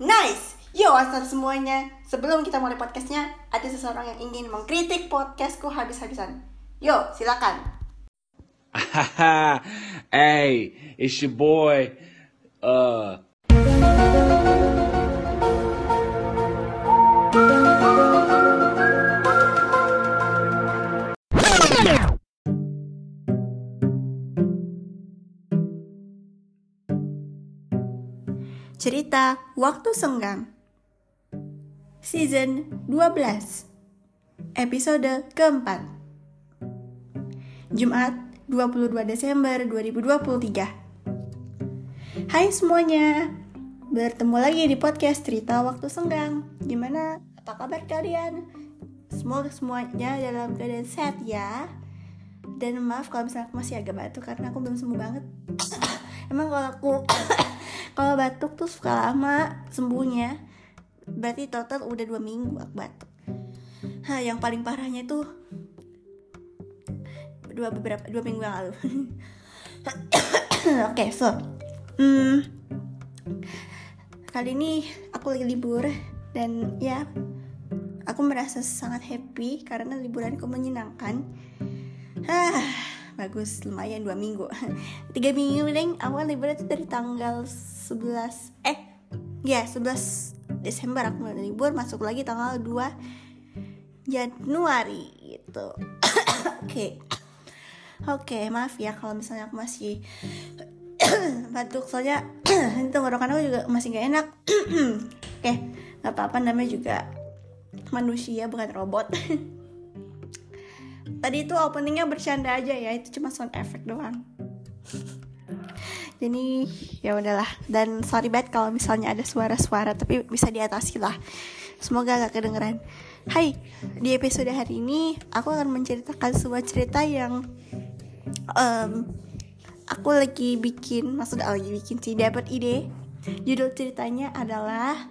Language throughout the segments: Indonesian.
Nice! Yo, what's semuanya? Sebelum kita mulai podcastnya, ada seseorang yang ingin mengkritik podcastku habis-habisan. Yo, silakan. hey, it's your boy. Uh. Cerita Waktu Senggang. Season 12 Episode keempat. Jumat 22 Desember 2023 Hai semuanya. Bertemu lagi di podcast Cerita Waktu Senggang. Gimana? Apa kabar kalian? Semoga semuanya dalam keadaan sehat ya. Dan maaf kalau misalnya aku masih agak batuk Karena aku belum sembuh banget. Emang kalau aku kalau batuk tuh suka lama sembuhnya. Berarti total udah dua minggu aku batuk. Hah, yang paling parahnya tuh dua beberapa dua minggu yang lalu. Oke okay, so hmm, kali ini aku lagi libur dan ya aku merasa sangat happy karena liburanku menyenangkan. Hah, bagus lumayan dua minggu. Tiga minggu deng awal liburan itu dari tanggal 11 eh ya 11 Desember aku mulai libur masuk lagi tanggal 2 Januari gitu. Oke. Oke okay, maaf ya kalau misalnya aku masih batuk soalnya itu tenggorokan aku juga masih gak enak. Oke okay, nggak apa-apa namanya juga manusia bukan robot. Tadi itu openingnya bercanda aja ya itu cuma sound effect doang jadi ya udahlah. Dan sorry banget kalau misalnya ada suara-suara tapi bisa diatasi lah. Semoga gak kedengeran. Hai di episode hari ini aku akan menceritakan sebuah cerita yang um, aku lagi bikin maksudnya lagi bikin sih dapat ide. Judul ceritanya adalah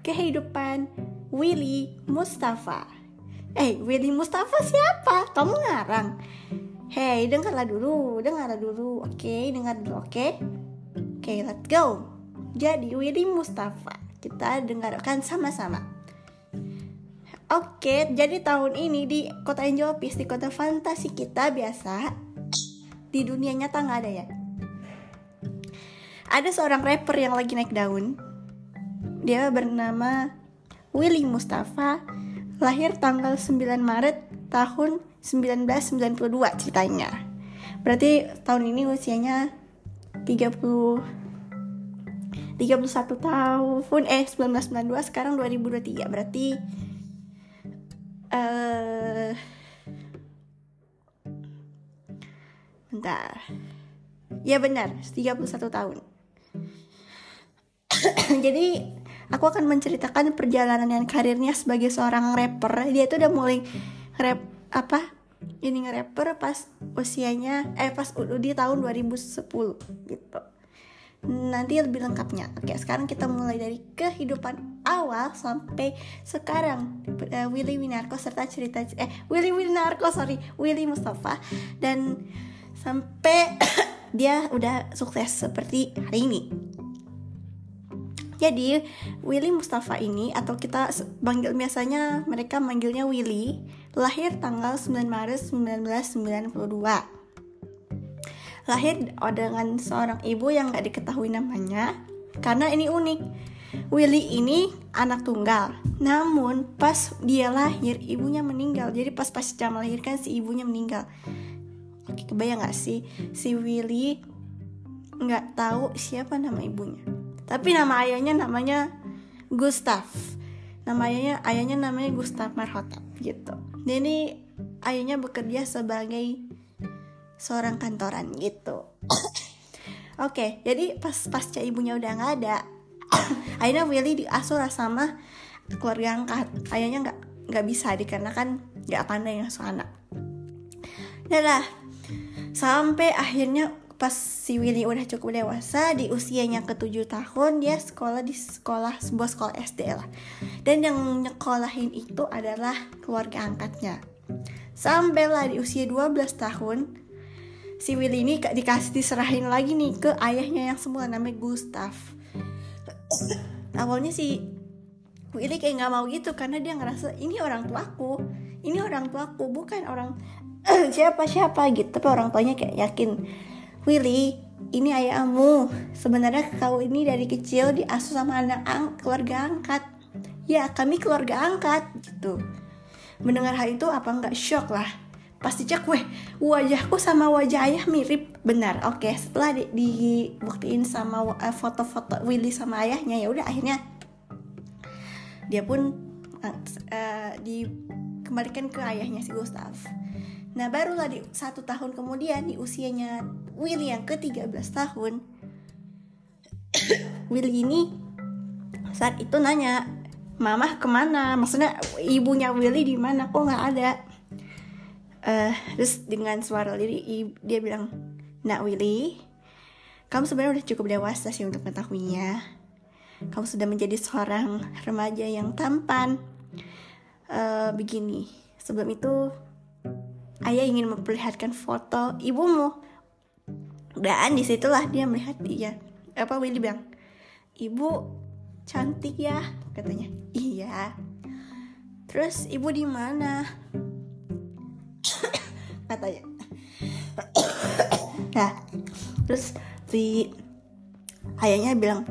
kehidupan Willy Mustafa. Eh Willy Mustafa siapa? Kamu ngarang Hey, dengarlah dulu, dengarlah dulu, oke, okay, dengar dulu, oke, okay? oke, okay, let's go. Jadi Willy Mustafa, kita dengarkan sama-sama. Oke, jadi tahun ini di kota Enjopis, di kota fantasi kita biasa, di dunia nyata nggak ada ya. Ada seorang rapper yang lagi naik daun. Dia bernama Willy Mustafa, lahir tanggal 9 Maret tahun 1992 ceritanya. Berarti tahun ini usianya 30 31 tahun eh 1992 sekarang 2023 berarti eh uh, bentar. Ya benar 31 tahun. Jadi aku akan menceritakan perjalanan dan karirnya sebagai seorang rapper. Dia itu udah mulai rap apa ini nge-rapper pas usianya eh pas di tahun 2010 gitu. Nanti lebih lengkapnya. Oke sekarang kita mulai dari kehidupan awal sampai sekarang. Uh, Willy Winarko serta cerita eh Willy Winarko sorry Willy Mustafa. Dan sampai dia udah sukses seperti hari ini. Jadi Willy Mustafa ini atau kita panggil biasanya mereka manggilnya Willy lahir tanggal 9 Maret 1992. Lahir dengan seorang ibu yang gak diketahui namanya karena ini unik. Willy ini anak tunggal. Namun pas dia lahir ibunya meninggal. Jadi pas pasca melahirkan si ibunya meninggal. Oke, kebayang gak sih si Willy nggak tahu siapa nama ibunya tapi nama ayahnya namanya Gustav nama ayahnya ayahnya namanya Gustav Marhotap gitu jadi ayahnya bekerja sebagai seorang kantoran gitu. Oke okay, jadi pas pasca ibunya udah nggak ada akhirnya Willy diasuh sama keluarga angkat. Ayahnya nggak nggak bisa dikarenakan nggak pandai ngasuh anak. Dadah sampai akhirnya pas si Willy udah cukup dewasa di usianya ke 7 tahun dia sekolah di sekolah sebuah sekolah SD lah. Dan yang nyekolahin itu adalah keluarga angkatnya. Sampailah di usia 12 tahun si Willy ini dikasih diserahin lagi nih ke ayahnya yang semula namanya Gustav awalnya sih Willy kayak nggak mau gitu karena dia ngerasa ini orang tuaku ini orang tuaku bukan orang siapa siapa gitu. Tapi orang tuanya kayak yakin Willy ini ayahmu. Sebenarnya kau ini dari kecil diasuh sama anak ang keluarga angkat. Ya kami keluarga angkat gitu. Mendengar hal itu apa nggak shock lah? Pasti cek weh wajahku sama wajah ayah mirip. Benar oke setelah di, dibuktiin sama uh, foto-foto Willy sama ayahnya ya udah akhirnya. Dia pun uh, uh, dikembalikan ke ayahnya si Gustav nah barulah di satu tahun kemudian di usianya Willy yang ke 13 tahun Willy ini saat itu nanya Mama ke mana? Maksudnya ibunya Willy di mana? Kok nggak ada? Uh, terus dengan suara lirih dia bilang, Nak Willy, kamu sebenarnya udah cukup dewasa sih untuk mengetahuinya. Kamu sudah menjadi seorang remaja yang tampan. Uh, begini, sebelum itu ayah ingin memperlihatkan foto ibumu. Dan di situlah dia melihat dia. Apa Willy bilang, ibu cantik ya katanya. Iya. Terus ibu di mana? Katanya. Nah terus si ayahnya bilang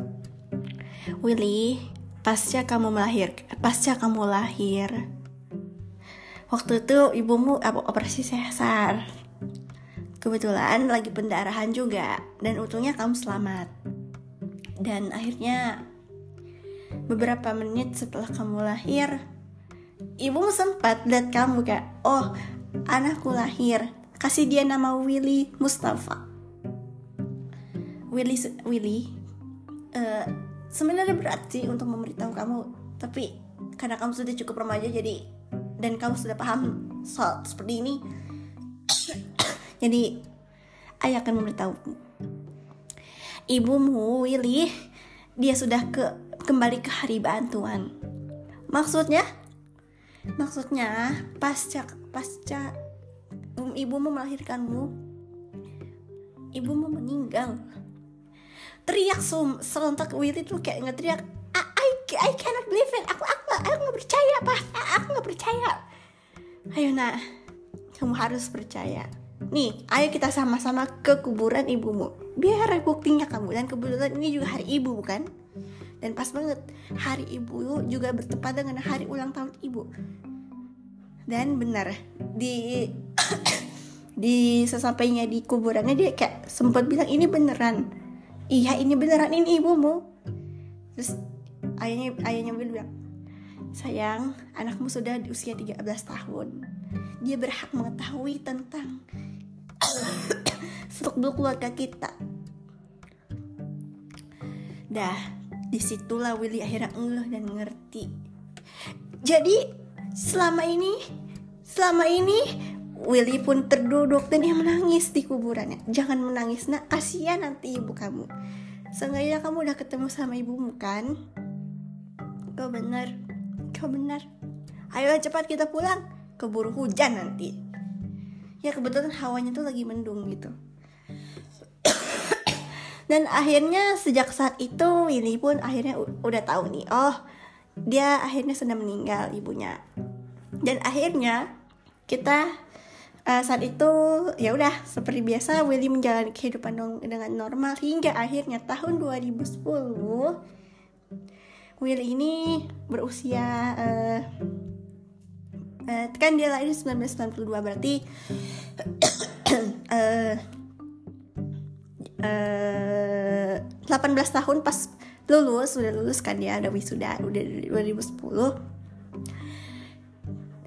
Willy pasca kamu melahir pasca kamu lahir waktu itu ibumu operasi sesar. Kebetulan lagi pendarahan juga dan untungnya kamu selamat. Dan akhirnya beberapa menit setelah kamu lahir ibumu sempat lihat kamu kayak oh anakku lahir. Kasih dia nama Willy Mustafa. Willy Willy uh, sebenarnya berat untuk memberitahu kamu tapi karena kamu sudah cukup remaja jadi dan kamu sudah paham soal seperti ini jadi ayah akan memberitahu ibumu Willy dia sudah ke kembali ke hari bantuan. Maksudnya? Maksudnya pasca pasca ibumu melahirkanmu, ibumu meninggal. Teriak sum, serentak Willy tuh kayak ngeteriak, I, I, I cannot believe it. Aku aku nggak percaya pak, aku nggak percaya. Ayo nak, kamu harus percaya. Nih, ayo kita sama-sama ke kuburan ibumu. Biar buktinya kamu dan kebetulan ini juga hari ibu bukan? dan pas banget hari ibu juga bertepatan dengan hari ulang tahun ibu dan benar di di sesampainya di kuburannya dia kayak sempat bilang ini beneran iya ini beneran ini ibumu terus ayahnya ayahnya bilang sayang anakmu sudah di usia 13 tahun. Dia berhak mengetahui tentang seluk beluk keluarga kita. Dah di situlah Willy akhirnya ngeh dan ngerti. Jadi selama ini selama ini Willy pun terduduk dan dia menangis di kuburannya. Jangan menangis nak. Kasihan nanti ibu kamu. Seenggaknya kamu udah ketemu sama ibumu kan? Kau benar Kau benar. Ayo cepat kita pulang. Keburu hujan nanti. Ya kebetulan hawanya tuh lagi mendung gitu. Dan akhirnya sejak saat itu Willy pun akhirnya udah tahu nih oh dia akhirnya sudah meninggal ibunya. Dan akhirnya kita uh, saat itu ya udah seperti biasa Willy menjalani kehidupan dengan normal hingga akhirnya tahun 2010 Willy ini berusia uh, uh, kan dia lahir 1992 berarti uh, uh, 18 tahun pas lulus udah lulus kan dia ada wisuda udah 2010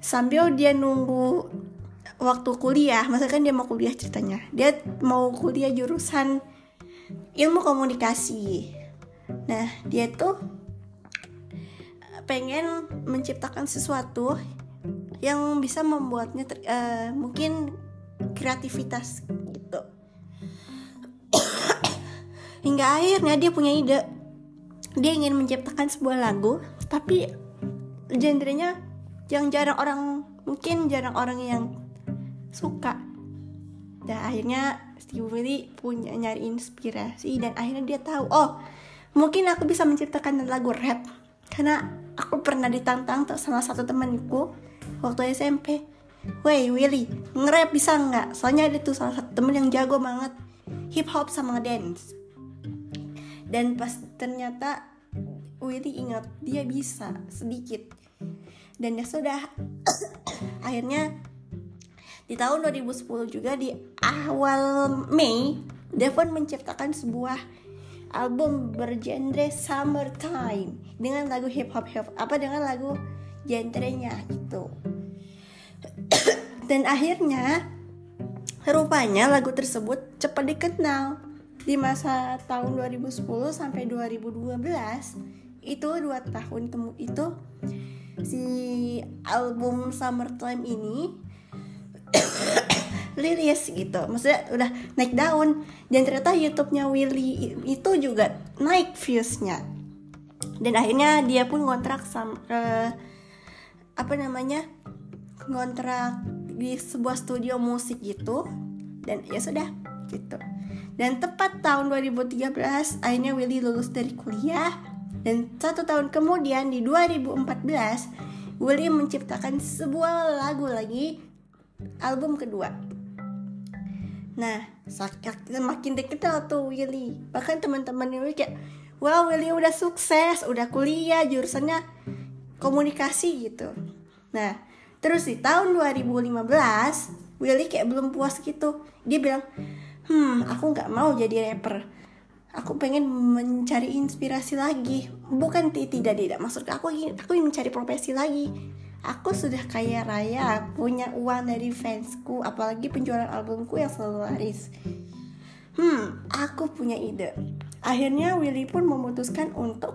sambil dia nunggu waktu kuliah masa kan dia mau kuliah ceritanya dia mau kuliah jurusan ilmu komunikasi. Nah dia tuh pengen menciptakan sesuatu yang bisa membuatnya ter, uh, mungkin kreativitas Hingga akhirnya dia punya ide. Dia ingin menciptakan sebuah lagu, tapi genrenya yang jarang orang mungkin jarang orang yang suka. Dan akhirnya Steve Willy punya nyari inspirasi dan akhirnya dia tahu, oh mungkin aku bisa menciptakan lagu rap karena aku pernah ditantang sama satu temanku waktu SMP Woi Willy, nge-rap bisa nggak? Soalnya ada tuh salah satu temen yang jago banget hip hop sama dance. Dan pas ternyata Willy ingat dia bisa sedikit. Dan ya sudah, akhirnya di tahun 2010 juga di awal Mei, Devon menciptakan sebuah album bergenre summertime dengan lagu hip hop hip apa dengan lagu genrenya itu dan akhirnya rupanya lagu tersebut cepat dikenal. Di masa tahun 2010 sampai 2012 itu dua tahun temu itu si album Summertime ini rilis gitu. Maksudnya udah naik daun. Dan ternyata YouTube-nya Willy itu juga naik viewsnya. Dan akhirnya dia pun ngontrak sama uh, apa namanya ngontrak di sebuah studio musik gitu. Dan ya sudah gitu. Dan tepat tahun 2013 akhirnya Willy lulus dari kuliah. Dan satu tahun kemudian di 2014 Willy menciptakan sebuah lagu lagi album kedua nah makin dikenal tuh Willy. Bahkan teman-teman Willy kayak wow Willy udah sukses udah kuliah jurusannya komunikasi gitu. Nah Terus di tahun 2015 Willy kayak belum puas gitu. Dia bilang Hmm aku gak mau jadi rapper. Aku pengen mencari inspirasi lagi. Bukan tidak tidak. Maksud aku aku ingin mencari profesi lagi Aku sudah kaya raya Punya uang dari fansku Apalagi penjualan albumku yang selalu laris. Hmm aku punya ide. Akhirnya Willy pun memutuskan untuk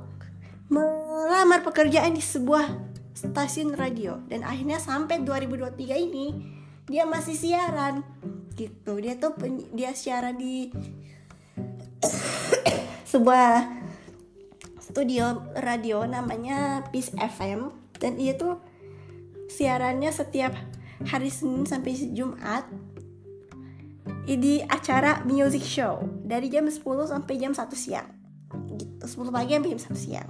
melamar pekerjaan di sebuah stasiun radio. Dan akhirnya sampai 2023 ini dia masih siaran. Gitu dia tuh dia siaran di sebuah studio radio namanya Peace FM dan dia tuh siarannya setiap hari Senin sampai Jumat di acara music show dari jam 10 sampai jam 1 siang. Gitu 10 pagi sampai jam 1 siang.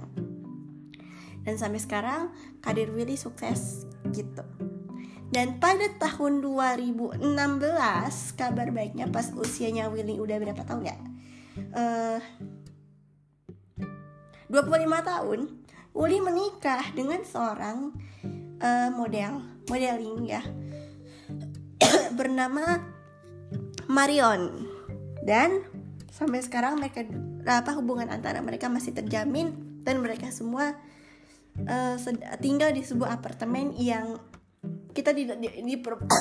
Dan sampai sekarang karir Willy sukses gitu. Dan pada tahun 2016 kabar baiknya pas usianya Willy udah berapa tahun ya? Uh, 25 tahun Willy menikah dengan seorang uh, model modeling ya. Bernama Marion. Dan sampai sekarang mereka apa hubungan antara mereka masih terjamin dan mereka semua uh, tinggal di sebuah apartemen yang kita tidak di, di,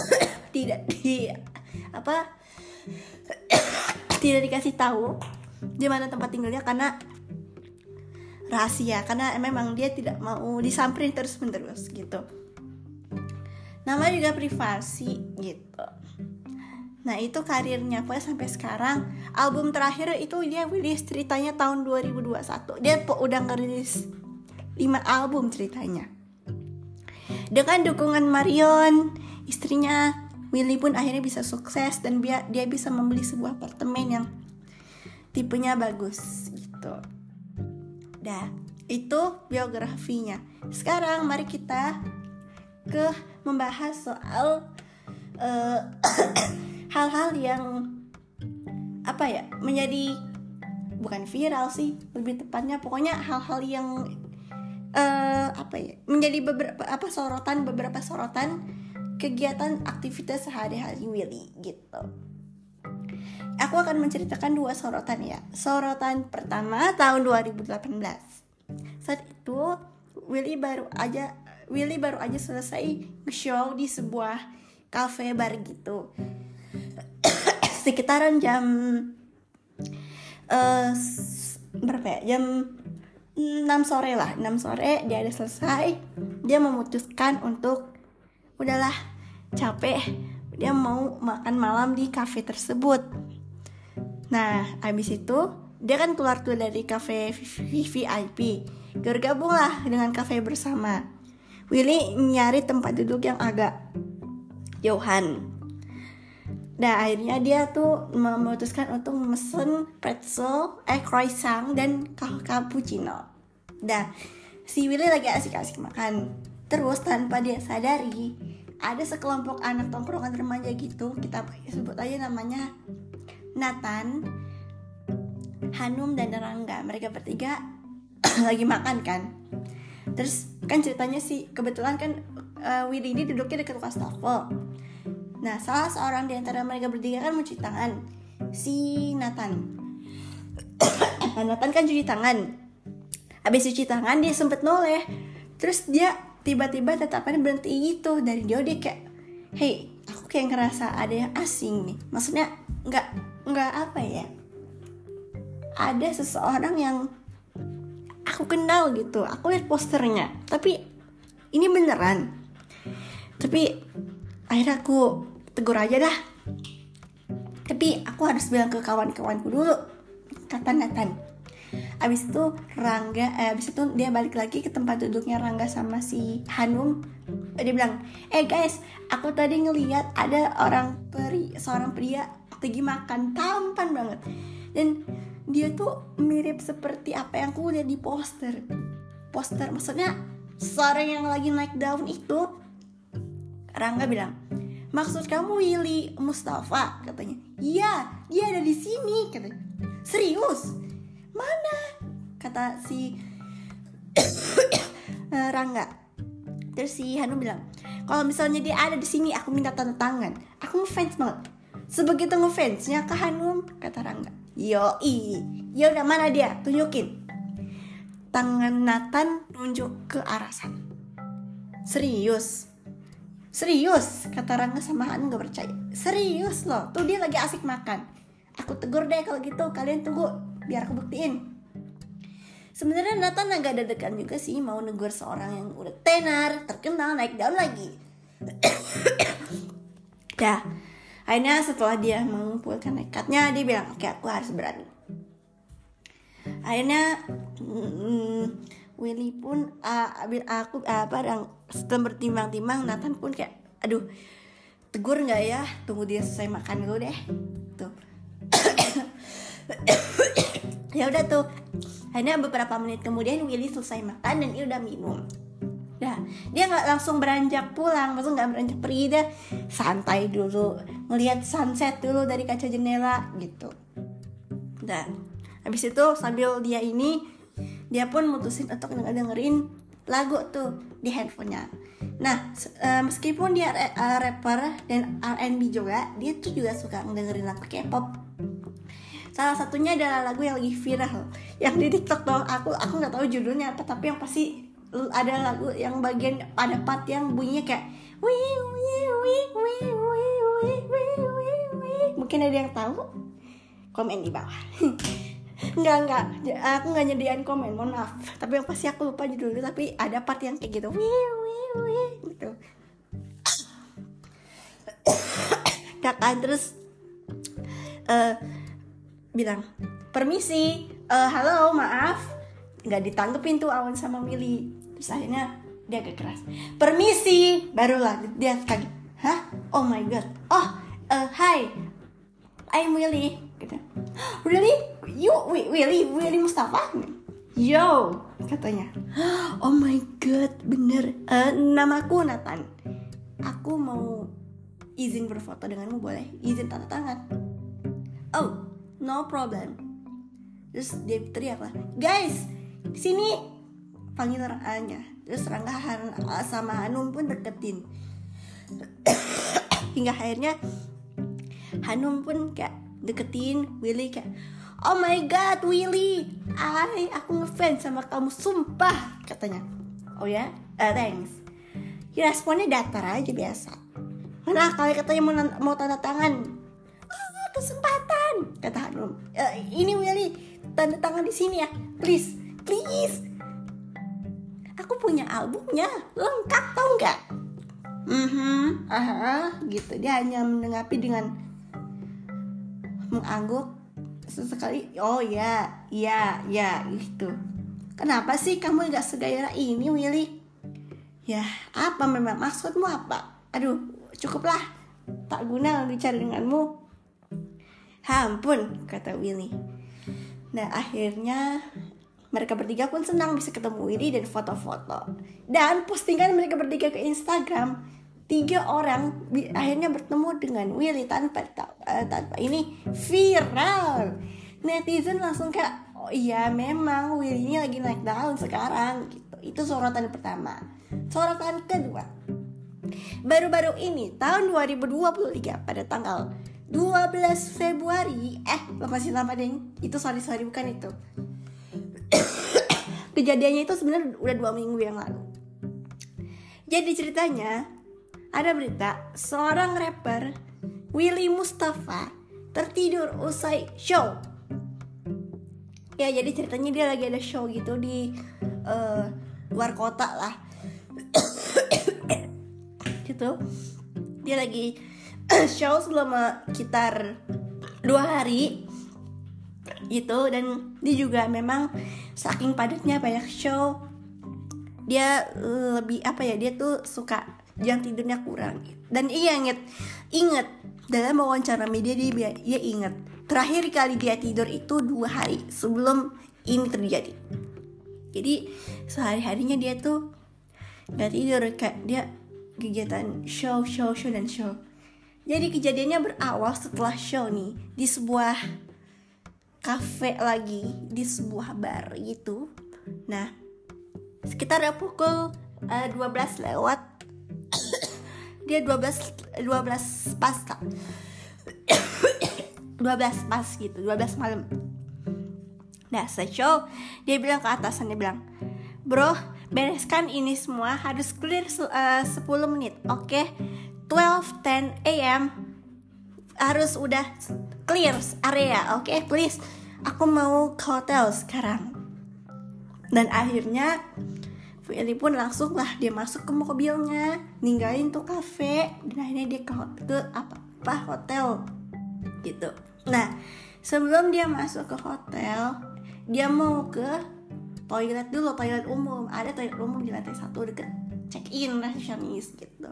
tidak di apa tidak dikasih tahu di mana tempat tinggalnya karena rahasia karena memang dia tidak mau disamperin terus menerus gitu nama juga privasi gitu nah itu karirnya pokoknya sampai sekarang album terakhir itu dia rilis ceritanya tahun 2021 dia udah ngerilis 5 album ceritanya. Dengan dukungan Marion, istrinya Willy pun akhirnya bisa sukses dan dia, dia bisa membeli sebuah apartemen yang tipenya bagus gitu. Dah, itu biografinya. Sekarang mari kita ke membahas soal uh, hal-hal yang apa ya menjadi bukan viral sih lebih tepatnya pokoknya hal-hal yang uh, apa ya menjadi beberapa apa sorotan beberapa sorotan kegiatan aktivitas sehari-hari Willy gitu. Aku akan menceritakan dua sorotan ya. Sorotan pertama tahun 2018. Saat itu Willy baru aja Willy baru aja selesai show di sebuah cafe bar gitu. Sekitaran jam uh, berapa ya? Jam 6 sore lah 6 sore dia ada selesai dia memutuskan untuk udahlah capek dia mau makan malam di cafe tersebut nah abis itu dia kan keluar tuh dari cafe VIP bergabunglah dengan cafe bersama Willy nyari tempat duduk yang agak jauhan Nah akhirnya dia tuh memutuskan untuk mesen pretzel, eh croissant dan cappuccino. Nah si Willy lagi asik-asik makan. Terus tanpa dia sadari ada sekelompok anak tongkrongan remaja gitu kita sebut aja namanya Nathan, Hanum dan Rangga. Mereka bertiga lagi makan kan. Terus kan ceritanya sih kebetulan kan uh, Willy ini duduknya dekat wastafel Nah, salah seorang di antara mereka bertiga kan mencuci tangan. Si Nathan. nah, Nathan kan cuci tangan. Habis cuci tangan dia sempet noleh. Terus dia tiba-tiba tetapan berhenti gitu. Dari jauh dia kayak, hey, aku kayak ngerasa ada yang asing nih. Maksudnya nggak nggak apa ya? Ada seseorang yang aku kenal gitu. Aku lihat posternya. Tapi ini beneran. Tapi akhirnya aku tegur aja dah tapi aku harus bilang ke kawan-kawanku dulu kata Nathan abis itu Rangga eh, abis itu dia balik lagi ke tempat duduknya Rangga sama si Hanum dia bilang eh guys aku tadi ngeliat ada orang peri seorang pria lagi makan tampan banget. Dan dia tuh mirip seperti apa yang aku lihat di poster. Poster maksudnya seorang yang lagi naik daun itu Rangga bilang maksud kamu Willy Mustafa? Katanya iya dia ada di sini katanya. Serius? Mana? kata si eh, Rangga. Terus si Hanu bilang kalau misalnya dia ada di sini aku minta tanda tangan. Aku ngefans banget sebegitu ngefansnya ke Hanum kata Rangga. Yo i ya udah mana dia? Tunjukin. Tangan Nathan nunjuk ke arah sana. Serius? Serius, kata Rangga sama Han gak percaya. Serius loh, tuh dia lagi asik makan. Aku tegur deh kalau gitu, kalian tunggu biar aku buktiin. Sebenarnya Nathan agak deg-degan juga sih mau negur seorang yang udah tenar, terkenal, naik daun lagi. ya, akhirnya setelah dia mengumpulkan nekatnya, dia bilang, oke okay, aku harus berani. Akhirnya, mm, Willy pun uh, aku uh, apa setelah bertimbang-timbang Nathan pun kayak aduh tegur nggak ya? Tunggu dia selesai makan dulu deh. Tuh. Ya udah tuh. Hanya beberapa menit kemudian Willy selesai makan dan dia udah minum Nah, dia nggak langsung beranjak pulang, maksud nggak beranjak pergi dia santai dulu, ngelihat sunset dulu dari kaca jendela gitu. Dan habis itu sambil dia ini dia pun mutusin untuk dengerin lagu tuh di handphonenya. Nah, uh, meskipun dia uh, rapper dan R&B juga, dia tuh juga suka dengerin lagu K-pop. Salah satunya adalah lagu yang lagi viral, yang di TikTok tuh aku aku nggak tahu judulnya apa, tapi yang pasti ada lagu yang bagian ada part yang bunyinya kayak wih wih wih wih wih wih wih wih mungkin ada yang tahu komen di bawah Enggak, enggak. Aku nggak nyediain komen, mohon maaf. Tapi yang pasti aku lupa judulnya, tapi ada part yang kayak gitu. Wih, wih, wih, gitu. Kakak terus uh, bilang, permisi, uh, halo, maaf. Nggak ditanggepin tuh Awan sama Willy. Terus akhirnya dia agak keras. Permisi, barulah dia kaget. Hah? Oh my god. Oh, uh, hi. I'm Willy. Gitu. Really? You Willy Willy Mustafa? Yo, katanya. Oh my god, bener. Uh, namaku Nathan. Aku mau izin berfoto denganmu boleh? Izin tanda tangan. Oh, no problem. Terus dia teriak lah, guys, sini panggil Rangga. Terus Rangga sama Hanum pun deketin. Hingga akhirnya Hanum pun kayak deketin Willy kayak Oh my god Willy! I, Aku ngefans sama kamu Sumpah! Katanya. Oh ya? Uh, Thanks. Ya, Responnya datar aja biasa. Mana kali katanya mau, mau tanda tangan? Oh, Kesempatan! Kata Hanum. E, Ini Willy Tanda tangan di sini ya Please Please Aku punya albumnya Lengkap tau nggak? -hmm, aha, gitu. Dia hanya menanggapi dengan mengangguk sesekali oh ya ya ya gitu. Kenapa sih kamu nggak segaya ini Willy? Ya apa memang? Maksudmu apa? Aduh cukuplah tak guna bicara denganmu. Hampun, kata Willy. Nah, akhirnya mereka bertiga pun senang bisa ketemu Willy dan foto-foto. Dan postingan mereka bertiga ke Instagram, tiga orang akhirnya bertemu dengan Willy tanpa ta- eh, tanpa ini viral. Netizen langsung kayak, oh iya memang Willy ini lagi naik daun sekarang gitu. Itu sorotan pertama. Sorotan kedua, baru-baru ini tahun 2023 pada tanggal 12 Februari eh masih lama itu sorry sorry bukan itu kejadiannya itu sebenarnya udah dua minggu yang lalu. Jadi ceritanya ada berita seorang rapper Willy Mustafa tertidur usai show. Ya jadi ceritanya dia lagi ada show gitu di eh, luar kota lah. Gitu. Dia lagi show selama sekitar dua hari gitu dan dia juga memang saking padatnya banyak show. Dia eh, lebih apa ya dia tuh suka jam tidurnya kurang. Dan iya inget inget dalam wawancara media dia dia inget terakhir kali dia tidur itu dua hari sebelum ini terjadi. Jadi sehari harinya dia tuh nggak tidur kayak dia kegiatan show show show dan show. Jadi kejadiannya berawal setelah show nih di sebuah kafe lagi di sebuah bar gitu. Nah sekitar pukul eh, 12 lewat. Dia 12 12 pas kak. 12 pas gitu 12 malam. Nah, selesai show, dia bilang ke atasan, dia bilang, Bro, bereskan ini semua harus clear eh, 10 menit, oke? 12.10 AM harus udah clear area, oke? Please, aku mau ke hotel sekarang. Dan akhirnya Willy pun langsung lah dia masuk ke mobilnya, ninggalin tuh kafe, dan akhirnya dia ke, ke apa, apa hotel gitu. Nah, sebelum dia masuk ke hotel, dia mau ke toilet dulu, toilet umum. Ada toilet umum di lantai satu deket check in resepsionis gitu.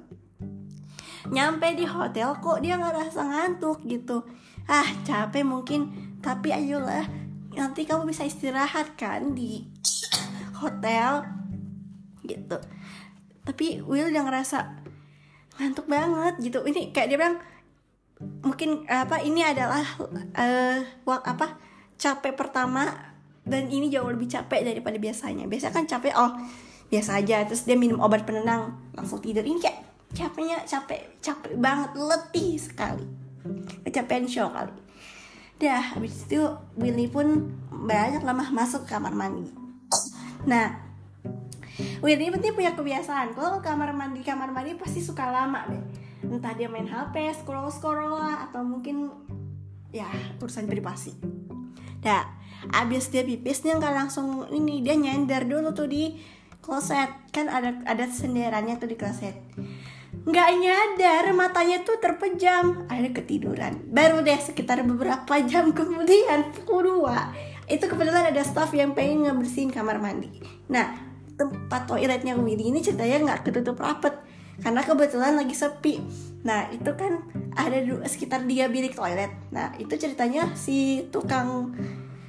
Nyampe di hotel kok dia nggak rasa ngantuk gitu. Ah capek mungkin, tapi ayolah nanti kamu bisa istirahat kan di hotel. Gitu. Tapi Will udah ngerasa ngantuk banget gitu. Ini kayak dia bilang mungkin apa ini adalah eh wak apa capek pertama dan ini jauh lebih capek daripada biasanya. Biasa kan capek oh biasa aja. Terus dia minum obat penenang langsung tidur. Ini kayak capeknya capek capek banget letih sekali kecapean show kali. Dah habis itu Willy pun banyak lama masuk kamar mandi. Nah Willy penting punya kebiasaan. Kalau kamar mandi kamar mandi pasti suka lama deh. Entah dia main HP scroll scroll lah atau mungkin ya urusan privasi. Dah abis dia pipis dia nggak langsung ini dia nyender dulu tuh di kloset. Kan ada ada senderannya tuh di kloset nggak nyadar matanya tuh terpejam. Ada ketiduran. Baru deh sekitar beberapa jam kemudian pukul 2 itu kebetulan ada staff yang pengen ngebersihin kamar mandi. Nah tempat toiletnya Willy ini ceritanya nggak ketutup rapet karena kebetulan lagi sepi. Nah itu kan ada sekitar tiga bilik toilet. Nah itu ceritanya si tukang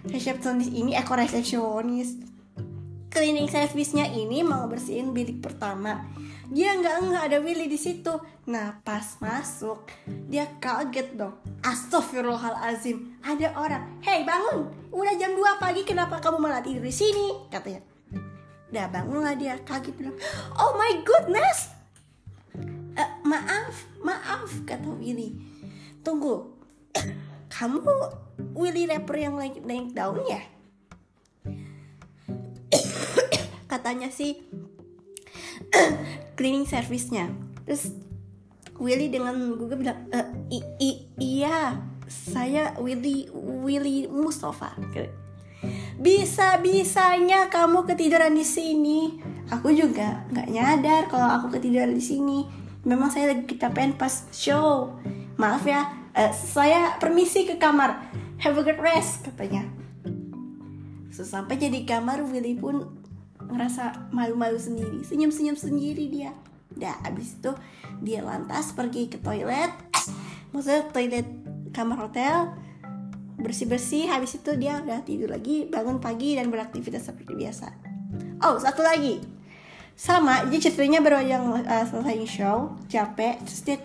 resepsionis ini ekor resepsionis cleaning service-nya ini mau bersihin bilik pertama. Dia nggak nggak ada Willy di situ. Nah pas masuk dia kaget dong. Astagfirullahalazim. Ada orang hei bangun. Udah jam 2 pagi kenapa kamu malah tidur di sini? Katanya. Dah bangunlah dia. Kaget bilang Oh my goodness. "Eh, Maaf, maaf kata Willy. Tunggu. Kamu Willy rapper yang lagi naik daun ya? Katanya sih Cleaning service-nya Terus Willy dengan Google bilang "Eh, i- i- Iya Saya Willy Willy Mustafa bisa-bisanya kamu ketiduran di sini. Aku juga nggak nyadar kalau aku ketiduran di sini. Memang saya lagi kecapean pas show. Maaf ya, eh, saya permisi ke kamar. Have a good rest katanya. Sesampai jadi kamar, Willy pun ngerasa malu-malu sendiri, senyum-senyum sendiri dia. Dah abis itu dia lantas pergi ke toilet. maksudnya toilet kamar hotel bersih bersih habis itu dia udah tidur lagi bangun pagi dan beraktivitas seperti biasa. Oh satu lagi. Sama dia ceritanya baru aja uh, selesai show capek. Terus dia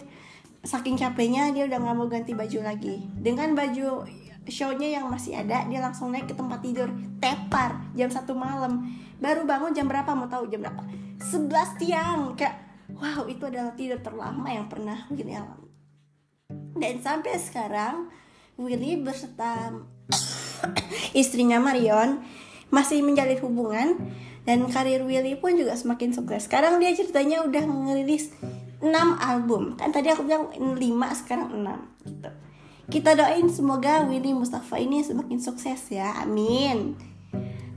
saking capeknya dia udah nggak mau ganti baju lagi. Dengan baju shownya yang masih ada dia langsung naik ke tempat tidur. Tepar jam satu malam baru bangun jam berapa mau tahu jam berapa 11 tiang kayak wow itu adalah tidur terlama yang pernah Willy alami dan sampai sekarang Willy beserta istrinya Marion masih menjalin hubungan dan karir Willy pun juga semakin sukses. Sekarang dia ceritanya udah ngerilis 6 album. Kan tadi aku bilang 5 sekarang 6 gitu. Kita doain semoga Willy Mustafa ini semakin sukses ya. Amin.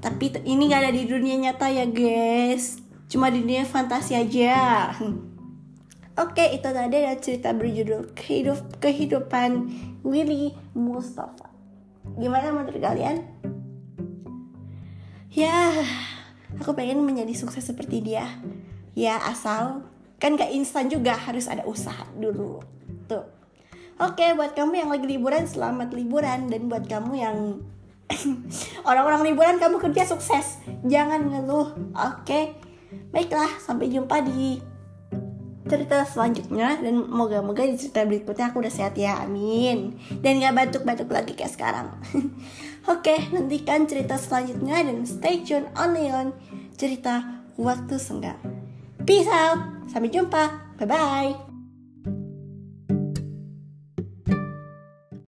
Tapi ini gak ada di dunia nyata ya guys. Cuma di dunia fantasi aja. Oke, itu tadi ada cerita berjudul Kehidup Kehidupan Willy Mustafa. Gimana menurut kalian? Ya, aku pengen menjadi sukses seperti dia. Ya, asal kan gak instan juga harus ada usaha dulu. Tuh. Oke, buat kamu yang lagi liburan, selamat liburan dan buat kamu yang orang-orang liburan kamu kerja sukses. Jangan ngeluh. Oke. Baiklah, sampai jumpa di cerita selanjutnya. Dan moga-moga di cerita berikutnya aku udah sehat ya amin. Dan gak batuk-batuk lagi kayak sekarang. Oke nantikan cerita selanjutnya dan stay tune on Leon cerita waktu senggang. Peace out. Sampai jumpa. Bye bye